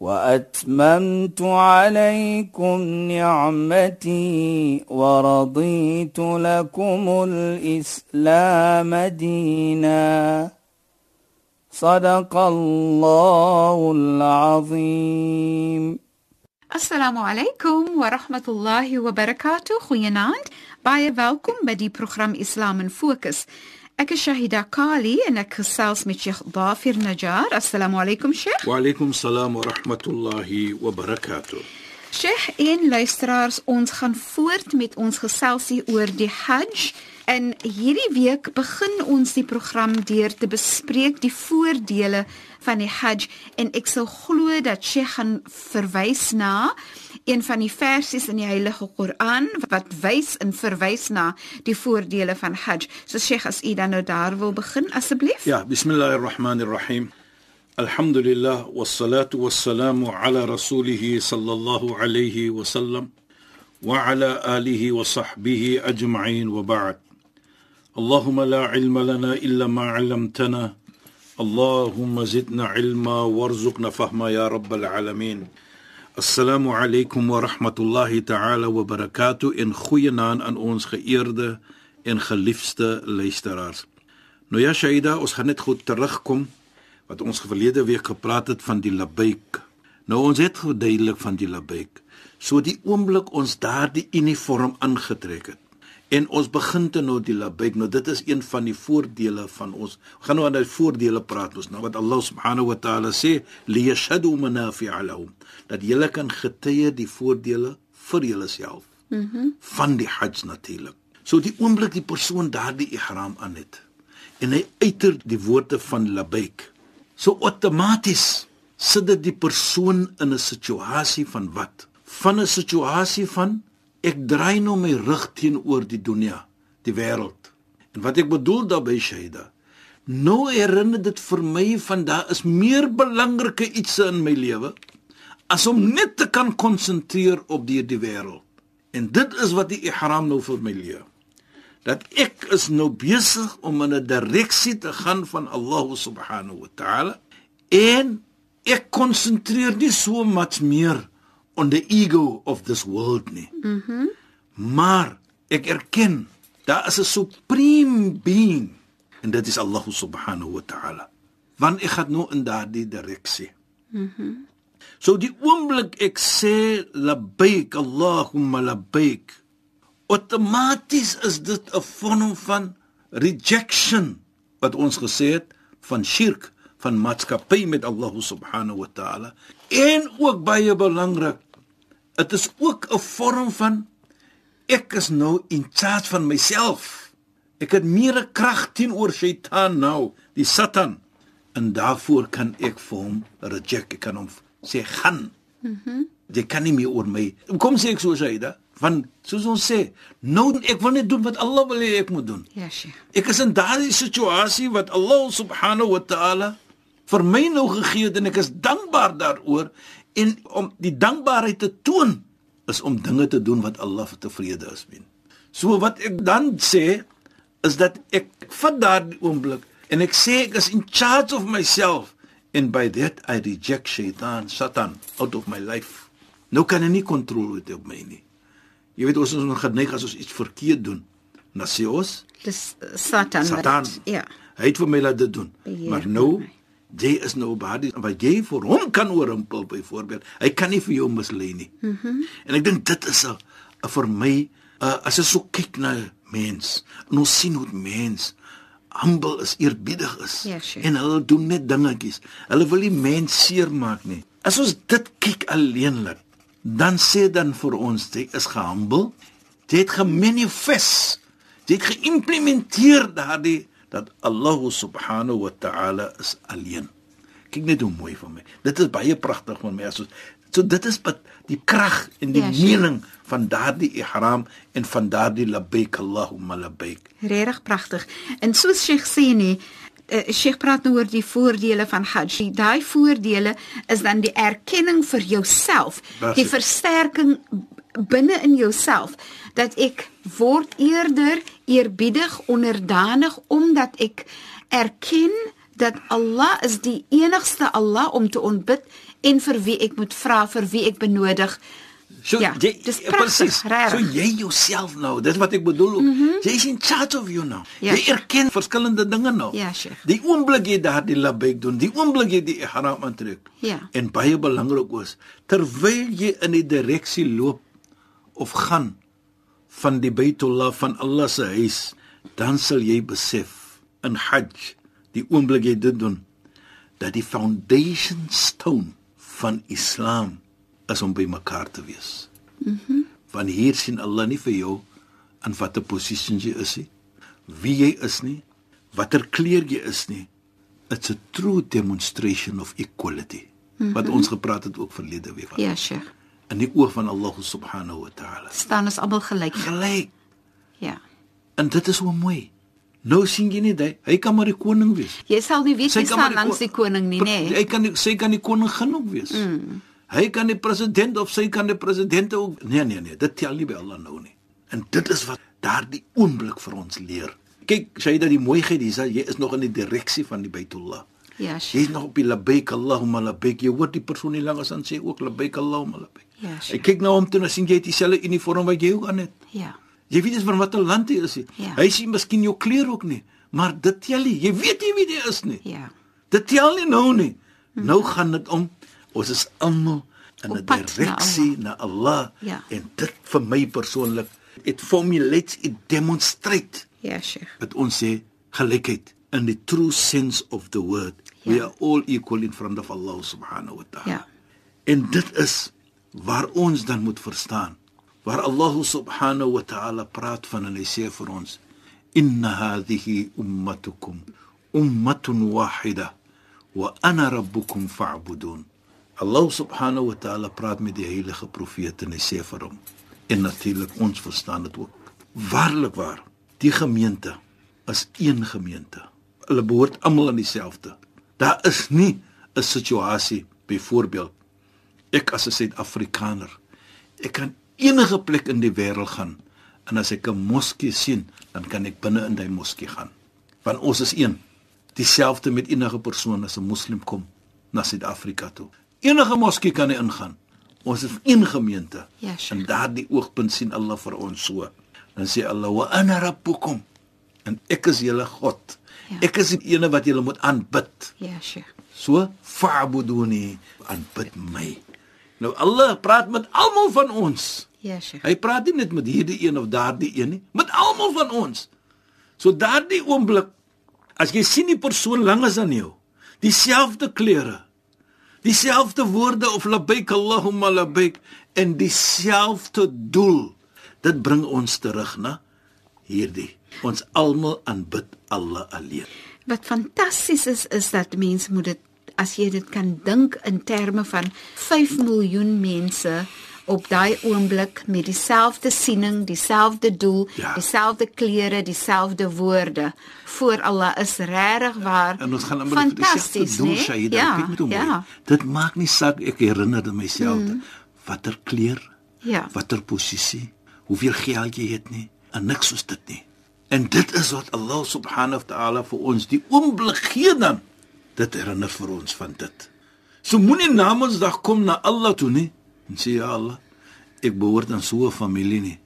وأتممت عليكم نعمتي ورضيت لكم الإسلام دينا. صدق الله العظيم. السلام عليكم ورحمة الله وبركاته. خويا ناند بايا فالكم بدي بروجرام إسلام فوكس Ek is Shahida Kali en ek gesels met Sheikh Dafir Najjar. Assalamu alaykum Sheikh. Wa alaykum salaam wa rahmatullahi wa barakatuh. Sheikh en luisteraars, ons gaan voort met ons geselsie oor die Hajj. En hierdie week begin ons die program deur te bespreek die voordele van die Hajj en ek sou glo dat Sheikh gaan verwys na een van die versies in die Heilige Koran wat wys en verwys na die voordele van Hajj. So Sheikh, as u dan nou daar wil begin asseblief. Ja, bismillahirrahmanirrahim. Alhamdulillah wassalatu wassalamu ala rasulih sallallahu alayhi wa sallam wa ala alihi wa sahbihi ajma'in wa ba'd. اللهم لا علم لنا الا ما علمتنا اللهم زدنا علما وارزقنا فهما يا رب العالمين Assalamu alaykum wa rahmatullahi ta'ala wa barakatuh in goeie naam aan ons geëerde en geliefde luisteraars. Nou ja Shaida, ons gaan net goed terugkom wat ons verlede week gepraat het van die labaik. Nou ons het verduidelik van die labaik. So die oomblik ons daardie uniform aangetrek het en ons begin te nou die labaik. Nou dit is een van die voordele van ons. Ons gaan nou aan die voordele praat ons nou wat Allah subhanahu wa ta'ala sê li yashhadu manafi'a lahum dat julle kan getuie die voordele vir julleself. Mhm. Mm van die Hajj natuurlik. So die oomblik die persoon daardie ihram aan het en hy uiter die woorde van labaik. So outomaties sit dit die persoon in 'n situasie van wat? Van 'n situasie van ek draai nou my rug teenoor die dunia, die wêreld. En wat ek bedoel daarmee Shaida, nou herinner dit vir my van daar is meer belangrike iets in my lewe as om net te kan konsentreer op die die wêreld. En dit is wat die ihram nou vir my leer. Dat ek is nou besig om in 'n direksie te gaan van Allah subhanahu wa ta'ala en ek konsentreer nie so much meer on the ego of this world nie. Mhm. Mm maar ek erken daar is 'n supreme being en dit is Allah subhanahu wa ta'ala. Want ek gaan nou in daardie direksie. Mhm. Mm So die oomblik ek sê labbaik Allahumma labbaik outomaties is dit 'n vorm van rejection wat ons gesê het van shirk van maatskappy met Allah subhanahu wa ta'ala en ook baie belangrik dit is ook 'n vorm van ek is nou in charge van myself ek het meer krag teenoor Satan nou die Satan en daarvoor kan ek vir hom reject ek kan hom sê gaan. Mhm. Mm jy kan nie meer oor my. Kom sê ek so sê dit. Van soos ons sê, nou ek wil net doen wat Allah wil hê ek moet doen. Ja, sye. Ek is in daardie situasie wat Allah subhanahu wa ta'ala vir my nou gegee het en ek is dankbaar daaroor en om die dankbaarheid te toon is om dinge te doen wat Allah tevrede is mee. So wat ek dan sê is dat ek vat daardie oomblik en ek sê ek is in charge of myself and by that I reject Satan, Satan out of my life. Nou kan hy nie kontrole het op my nie. Jy weet ons is ons geneig as ons iets verkeerd doen. Na sê ons dis uh, Satan. Satan. Ja. Hy het vir my laat dit doen. Beheer maar nou jy is nou baie wat jy vir hom kan oorrompel byvoorbeeld. Hy kan nie vir jou mislei nie. Mhm. Mm en ek dink dit is 'n vir my uh, as ek so kyk na mens, en ons sien hoe mens humble is, eerbiedig is yes, en hulle doen net dingetjies. Hulle wil nie mens seermaak nie. As ons dit kyk alleenlik, dan sê dan vir ons jy is gehumble. Jy het gemanifest. Jy het geïmplementeer daardie dat Allah subhanahu wa ta'ala is alleen. Kyk net hoe mooi van my. Dit is baie pragtig van my as ons So dit is wat die krag en die Ja, mening van daardie ihram en van daardie labbaik Allahumma labbaik. Regtig pragtig. En soos Sheikh sê nie, uh, Sheikh praat nou oor die voordele van Hajj. Die- Daai voordele is dan die erkenning vir jouself, die versterking binne in jouself dat ek word eerder eerbiedig, onderdanig omdat ek erken dat Allah is die enigste Allah om te aanbid en vir wie ek moet vra, vir wie ek benodig. So Ja, jy dis ja, presies. So jy jouself nou, dis wat ek bedoel ook. Mm -hmm. Jy is in charge of you nou. Ja, jy Sheikh. erken verskillende dinge nou. Ja, Sheikh. Die oomblik jy daardie labbaik doen, die oomblik jy die ihram aantrek. Ja. En baie belangrik is, terwyl jy in die direksie loop of gaan van die Baitullah van Allah se huis, dan sal jy besef in Hajj, die oomblik jy dit doen, dat die foundation stone van Islam is om by mekaar te wees. Mhm. Mm Van hier sien Allah nie vir jou in watter posisie jy is nie, wie jy is nie, watter kleur jy is nie. It's a true demonstration of equality. Mm -hmm. Wat ons gepraat het ook verlede week. Ja, Sheikh. In die oog van Allah subhanahu wa ta'ala. Staan ons almal gelyk. Gelyk. Ja. En dit is so mooi. Nou sien jy nie hy, hy kan maar die koning wees. Jy sal nie weet Sy maar staan langs die koning nie, nê? Hy kan nie, sy kan die koningin ook wees. Mm. Hy kan die president of sy kan die president ook. Nee nee nee, dit tel nie by Allah nou nie. En dit is wat daardie oomblik vir ons leer. Kyk, sy dat die mooiheid is, jy is nog in die direksie van die Baitullah. Ja, Jy Sheikh. is nog op die labbaik Allahumma labbaik. Jy hoor die persoon nie langs aan sê ook labbaik Allahumma labbaik. Ja, Hy Sheikh. kyk na hom toe en sien jy dieselfde uniform wat jy ook aan het. Ja. Jy weet nie van watter land hy is nie. Ja. Hy sien miskien jou kleur ook nie, maar dit tel nie. Jy weet nie wie hy is nie. Ja. Dit tel nie nou nie. Nou gaan dit om ons is almal in 'n pad na direksie na Allah. Ja. En dit vir my persoonlik, it formulates, it demonstrate Ja, Sheikh. dat ons sê gelykheid in the true sense of the word. We Ja. are all equal in front of Allah subhanahu wa ta'ala. Ja. En dit is waar ons dan moet verstaan. Waar Allah subhanahu wa ta'ala praat van en hy sê vir ons: "Inna hadhihi ummatukum ummatun wahida wa ana rabbukum fa'budun." Allah subhanahu wa ta'ala praat met die heilige profeet en hy sê vir hom en natuurlik ons verstaan dit ook. Waarlik waar, die gemeente is een gemeente. Hulle behoort almal aan dieselfde. Daar is nie 'n situasie byvoorbeeld ek as 'n Suid-Afrikaner ek kan enige plek in die wêreld gaan en as ek 'n moskee sien dan kan ek binne in daai moskee gaan want ons is een dieselfde met enige persoon as 'n moslim kom na Suid-Afrika toe enige moskee kan hy ingaan ons is een gemeente Ja, Sheikh. en daardie oogpunt sien Allah vir ons so dan sê Allah wa ana rabbukum en ek is julle God Ja. ek is die ene wat julle moet aanbid Ja, Sheikh. So fa'buduni aanbid my. Nou Allah praat met almal van ons. Ja, Sheikh. Hy praat nie net met hierdie een of daardie een nie, met almal van ons. So daardie oomblik as jy sien die persoon langs aan jou, dieselfde klere, dieselfde woorde of labbaik Allahumma labbaik en dieselfde doel, dit bring ons terug na hierdie. Ons almal aanbid Allah alleen. Wat fantasties is is dat mense moet dit as jy dit kan dink in terme van 5 miljoen mense op daai oomblik met dieselfde siening, dieselfde doel, Ja. dieselfde klere, dieselfde woorde voor Allah is regtig waar. En ons gaan met fantasties, doel né? Shahida. Ja, Kyk met hom. ja. Dit maak nie saak ek herinner myself mm. watter kleur, ja. watter posisie, hoeveel geld jy het nie, en niks soos dit nie. En dit is wat Allah subhanahu wa ta'ala vir ons die oomblik gee dan. Dit herinner vir ons van dit. So moenie Namedsdag kom na Allah toe nie en sê ja Allah, ek behoort aan so 'n familie nie.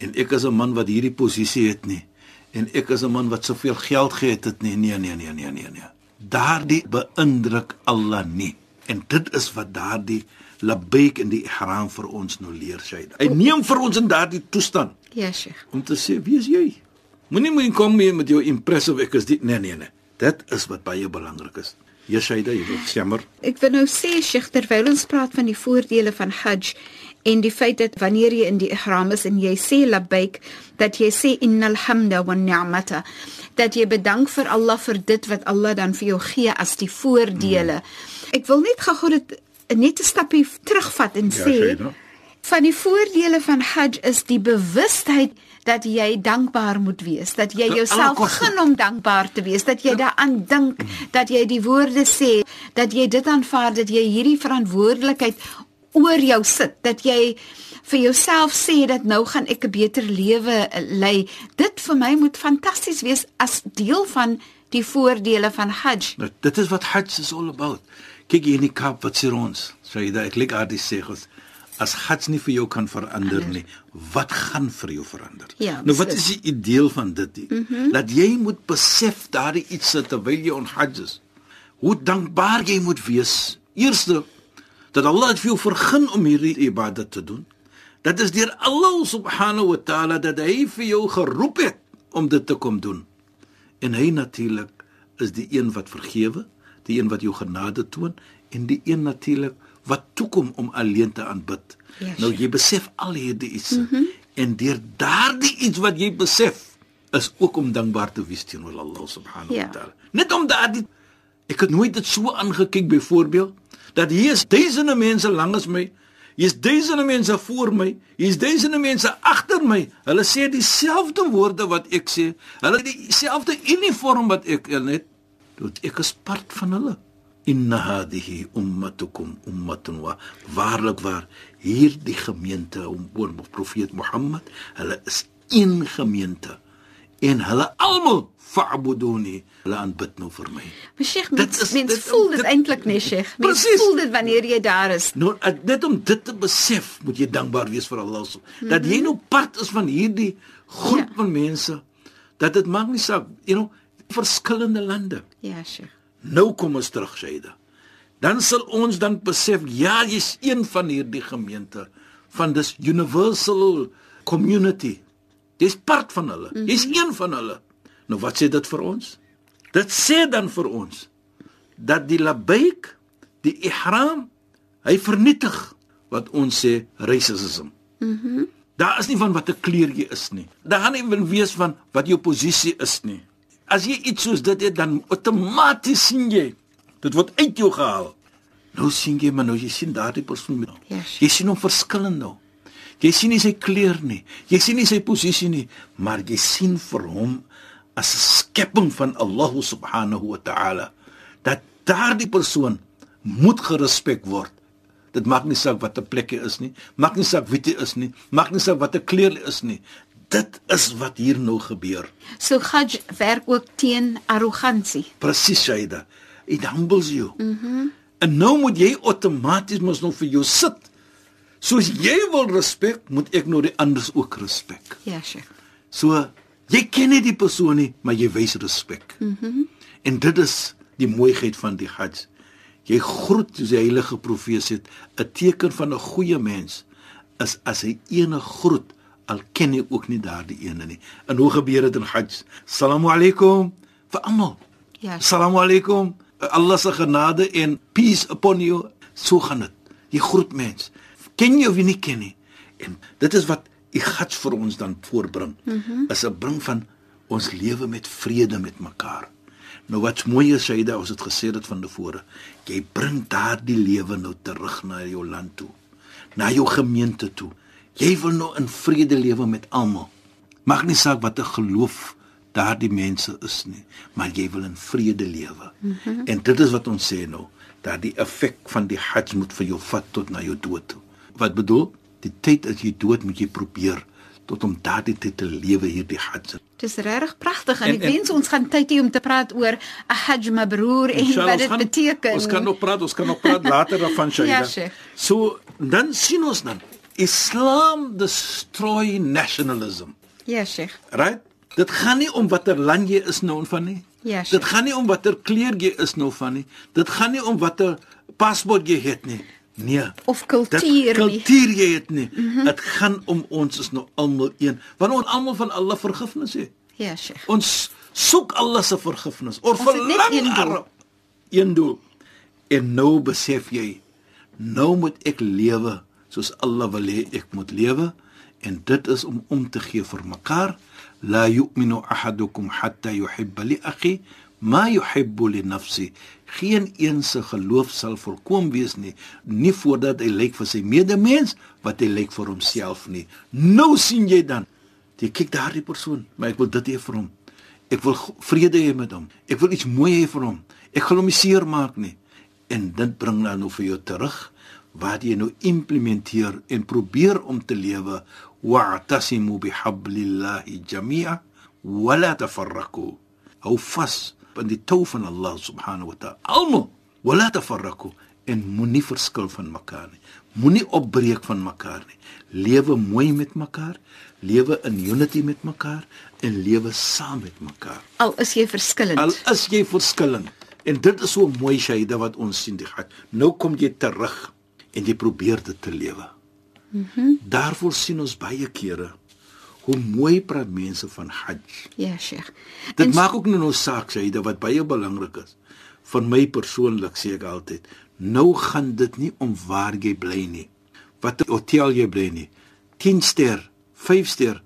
En ek is 'n man wat hierdie posisie het nie. En ek is 'n man wat soveel geld gehad het nie. Nee, nee, nee, nee, nee, nee. Daardie beïndruk Allah nie. En dit is wat daardie labbaik in die ihram vir ons nou leer, Shaida. Hy neem vir ons in daardie toestand Ja, Sheikh. om te sê wie is jy? Moenie moet kom hier met jou impressive ek is dit nee nee nee. Dit is wat baie belangrik is. Ja Shaida, jy wil jammer. Ek wil nou sê Sheikh terwyl ons praat van die voordele van Hajj en die feit dat wanneer jy in die ihram is en jy sê labbaik dat jy sê innal hamda wan ni'mata dat jy bedank vir Allah vir dit wat Allah dan vir jou gee as die voordele. Ek wil net gou-gou dit net 'n stapie terugvat en Ja, sê Shaida. van die voordele van Hajj is die bewustheid dat jy dankbaar moet wees, dat jy jouself gun om dankbaar te wees, dat jy daaraan dink, dat jy die woorde sê, dat jy dit aanvaar dat jy hierdie verantwoordelikheid oor jou sit, dat jy vir jouself sê dat nou gaan ek 'n beter lewe lei. Dit vir my moet fantasties wees as deel van die voordele van Hajj. Nou, dit is wat Hajj is all about. Kyk hier in die Kaap wat sê ons, Shaida, ek lig aardie sê ons as Hajj nie vir jou kan verander nie, wat gaan vir jou verander? Ja, nou wat is die ideel van dit? Mm -hmm. Dat jy moet besef daardie iets sit terwyl jy on Hajj is. Hoe dankbaar jy moet wees. Eerste dat Allah het vir jou vergun om hierdie ibadat te doen. Dat is deur Allah subhanahu wa ta'ala dat hy vir jou geroep het om dit te kom doen. En hy natuurlik is die een wat vergewe, die een wat jou genade toon en die een natuurlik wat toekom om alleen te aanbid. Ja, nou jy besef al hierdie iets mm -hmm. en deur daardie iets wat jy besef is ook om dankbaar te wees teenoor Allah subhanahu Ja. wa ta'ala. Net om daardie ek het nooit dit so aangekyk byvoorbeeld dat hier is duisende mense langs my Hier is duisende mense voor my, hier is duisende mense agter my. Hulle sê dieselfde woorde wat ek sê. Hulle het dieselfde uniform wat ek het. Dit ek is part van hulle. Inna hadhihi ummatukum ummatun wa waarlik waar hierdie gemeente om oor profeet Mohammed, hulle is een gemeente en hulle almal fa'buduni, hulle aanbid nou vir my. Maar Sheikh, Dit mens, is- mens dit- voel dit dit- eintlik nie, Sheikh. Mens Presies. voel dit wanneer jy daar is. Nou net om dit te besef, moet jy dankbaar wees vir Allah so. Dat jy nou part is van hierdie groep Ja. van mense dat dit maak nie saak, you know, verskillende lande. Ja, Sheikh. Nou kom ons terug, Shaida. Dan sal ons dan besef, ja, jy's een van hierdie gemeente van dis universal community. Jy's part van hulle. -hmm. Jy's een van hulle. Nou wat sê dit vir ons? Dit sê dan vir ons dat die labaik, die ihram, hy vernietig wat ons sê racism. Mhm. Mm Daar is nie van watter kleur jy is nie. Daar gaan nie wees van wat jou posisie is nie. As jy iets soos dit het, dan outomaties sien jy dit word uit jou gehaal. Nou sien jy maar nou jy sien daardie persoon met Ja, sure. Jy sien hom verskillend nou. Jy sien nie sy kleur nie. Jy sien nie sy posisie nie, maar jy sien vir hom as 'n skepping van Allah subhanahu wa ta'ala dat daardie persoon moet gerespek word. Dit maak nie saak watter plek hy is nie, maak nie saak wie hy is nie, maak nie saak watter kleur hy is nie. Dit is wat hier nou gebeur. So Hajj werk ook teen arrogansie. Presies, Shaida. It humbles you. Mhm. Mm en nou moet jy outomaties mos nou vir jou sit. Soos jy wil respek, moet ek nou die anders ook respek. Ja, Sheikh. So jy ken nie die persoon nie, maar jy wys respek. Mhm. Mm en dit is die mooiheid van die Hajj. Jy groet soos die heilige profeet sê, 'n teken van 'n goeie mens is as hy ene groet al ken hy ook nie daardie ene nie. En hoe gebeur dit in Hajj? Assalamu alaykum vir almal. Ja. Assalamu alaykum. Allah se genade en peace upon you. So gaan dit. Jy groet mens. Ken jy of jy nie ken nie. En dit is wat die Hajj vir ons dan voorbring. Mm -hmm. Is 'n bring van ons lewe met vrede met mekaar. Nou wat's mooi is Shaida, ons het gesê dit van tevore. Jy bring daardie lewe nou terug na jou land toe. Na jou gemeente toe. Jy wil nou in vrede lewe met almal. Maak nie saak watter geloof daardie mense is nie, maar jy wil in vrede lewe. Mm -hmm. En dit is wat ons sê nou, dat die effek van die Hajj moet vir jou vat tot na jou dood toe. Wat bedoel? Die tyd as jy dood moet jy probeer tot om daardie tyd te lewe hierdie Hajj. Dis regtig pragtig en, En- ek en- wens ons gaan tyd hê om te praat oor 'n Hajj mabrur en Inshallah, wat dit gaan- beteken. Ons kan nog praat, ons kan nog praat later daarvan Shaida. Ja, Sheikh. So dan sien ons dan Islam destroy nationalism. Ja, Sheikh. Right? Dit gaan nie om watter land jy is nou van nie. Ja, Sheikh. Dit gaan nie om watter kleur jy is nou van nie. Dit gaan nie om watter paspoort jy het nie. Nee. Of kultuur Dit nie. kultuur jy het nie. Dit mm -hmm. gaan om ons is nou almal een. Want ons almal van Allah vergifnis het. Ja, Sheikh. Ons soek Allah se vergifnis. Ons het net verlang een doel. daarop. Een doel. En nou besef jy, nou moet ek lewe soos Allah wil hê ek moet lewe en dit is om om te gee vir mekaar. La yu'minu ahadukum hatta yuhibba li akhi ma yuhibbu li nafsi. Geen een se geloof sal volkom wees nie nie voordat hy lyk vir sy medemens wat hy lyk vir homself nie. Nou sien jy dan jy kyk daardie persoon maar ek wil dit hê vir hom. Ek wil vrede hê met hom. Ek wil iets mooi hê vir hom. Ek gaan hom seer maak nie. En dit bring dan nou vir jou terug wat jy nou implementeer en probeer om te lewe wa'tasimu bihablillahi jami'a wala tafarraqu. Hou vas in die tou van Allah subhanahu wa ta'ala. Almal wala tafarraqu. En moenie verskil van mekaar nie. Moenie opbreek van mekaar nie. Lewe mooi met mekaar lewe in unity met mekaar en lewe saam met mekaar. Al is jy verskillend. Al is jy verskillend. En dit is so mooi Shaida wat ons sien die gat. Nou kom jy terug en jy probeer dit te lewe. Mhm. Mm Daarvoor sien ons baie kere hoe mooi praat mense van Hajj. Ja, Sheikh. Dit en maak ook nou nou saak sê dit wat baie belangrik is. Vir my persoonlik sê ek altyd, nou gaan dit nie om waar jy bly nie. Wat hotel jy bly nie. 10 ster, 5 ster,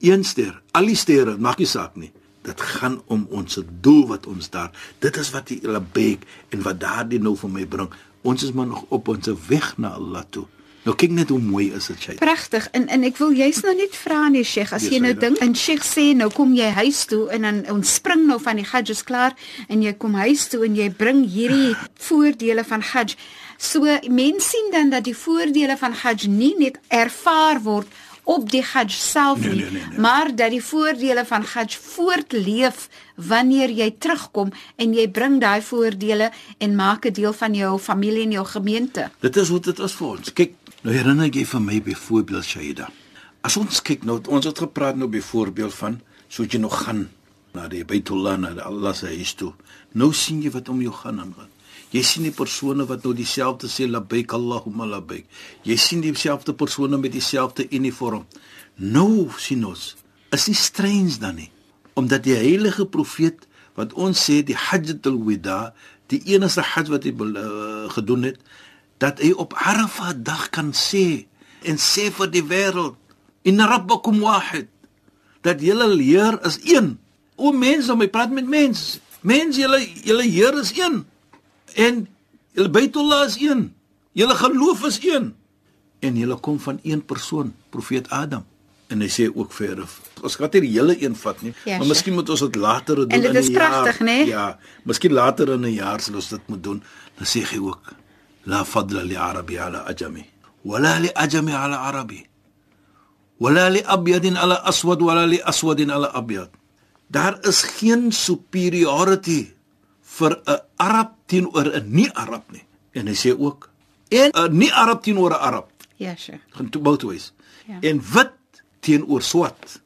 1 ster, al die sterre, maak nie saak nie. Dit gaan om ons doel wat ons daar. Dit is wat jy labek en wat daardie nou vir my bring. Ons is maar nog op ons weg na Allah toe. Nou kyk net hoe mooi is dit, Sheikh. Pragtig. En en ek wil jy's nou net vra nee, Sheikh, as jy nou dink en Sheikh sê nou kom jy huis toe en dan ons spring nou van die Hajj is klaar en jy kom huis toe en jy bring hierdie voordele van Hajj. So mense sien dan dat die voordele van Hajj nie net ervaar word op die Hajj self nie, nee, nee, nee, nee. maar dat die voordele van Hajj voortleef wanneer jy terugkom en jy bring daai voordele en maak 'n deel van jou familie en jou gemeente. Dit is hoe dit is vir ons. Kyk, nou herinner jy vir my byvoorbeeld Shaida. As ons kyk nou, ons het gepraat nou byvoorbeeld van soos jy nog gaan na die Baitullah na Allah se huis toe. Nou sien jy wat om jou gaan aangaan. Jy sien die persone wat nou dieselfde sê labbaik Allahumma labbaik. Jy sien dieselfde persone met dieselfde uniform. Nou sien ons, is nie strange dan nie, omdat die heilige profeet wat ons sê die Hajjatul Wida, die enigste Hajj wat hy uh, gedoen het, dat hy op Arafah dag kan sê en sê vir die wêreld, "Inna rabbakum wahid." Dat julle Heer is een. O mense, my praat met mense. Mense, julle julle Heer is een. En julle Baitullah is een. Julle geloof is een. En julle kom van een persoon, profeet Adam. En hy sê ook verder, ons gaan nie die hele een vat nie, ja, maar miskien moet ons dit later doen in 'n jaar. En dit is pragtig, né? Nee? Ja, miskien later in 'n jaar sal ons dit moet doen. Dan sê hy ook, la fadla li arabi ala ajami, wala li ajami ala arabi. Wala li abyadin ala aswad wala li aswadin ala abyad. Daar is geen superiority vir 'n Arab teenoor 'n nie-Arab nie. En hy sê ook en 'n nie-Arab teenoor 'n Arab. Ja, sure. Gaan toe both ways. Ja. En wit teenoor swart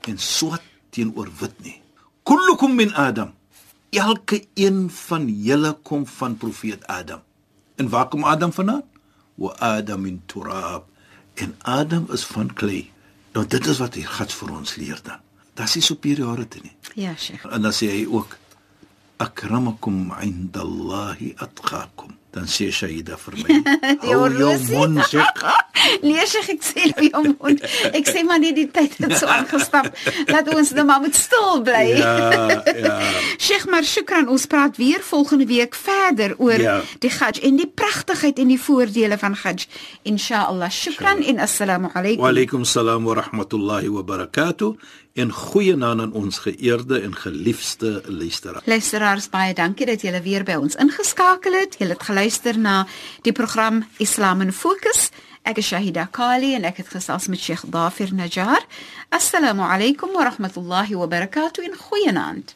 en swart teenoor wit nie. Kullukum min Adam. Elke een van julle kom van profeet Adam. En waar kom Adam vandaan? Wa Adam min turab. En Adam is van klei. Nou dit is wat hy God vir ons leer dan. Das is superiority nie. Ja, Sheikh. En dan sê hy ook akramakum indallahi atqakum dan sê Shaida vir my hou jou mond sek. Nee sê ek sê jou mond. Ek sê maar net die tyd het so aangestap laat ons nou maar moet stil bly. Ja ja Sheikh maar shukran ons praat weer volgende week verder oor ja. die Hajj en die pragtigheid en die voordele van Hajj inshallah shukran en assalamu alaykum wa alaykum assalam wa rahmatullahi wa barakatuh en goeie naam aan ons geëerde en geliefde luisteraars. Luisteraars, baie dankie dat julle weer by ons ingeskakel het. Julle het geluister na die program Islam in Fokus. Ek is Shahida Kali en ek het gesels met Sheikh Dafir Najjar. Assalamu alaykum wa rahmatullahi wa barakatuh en goeie naand.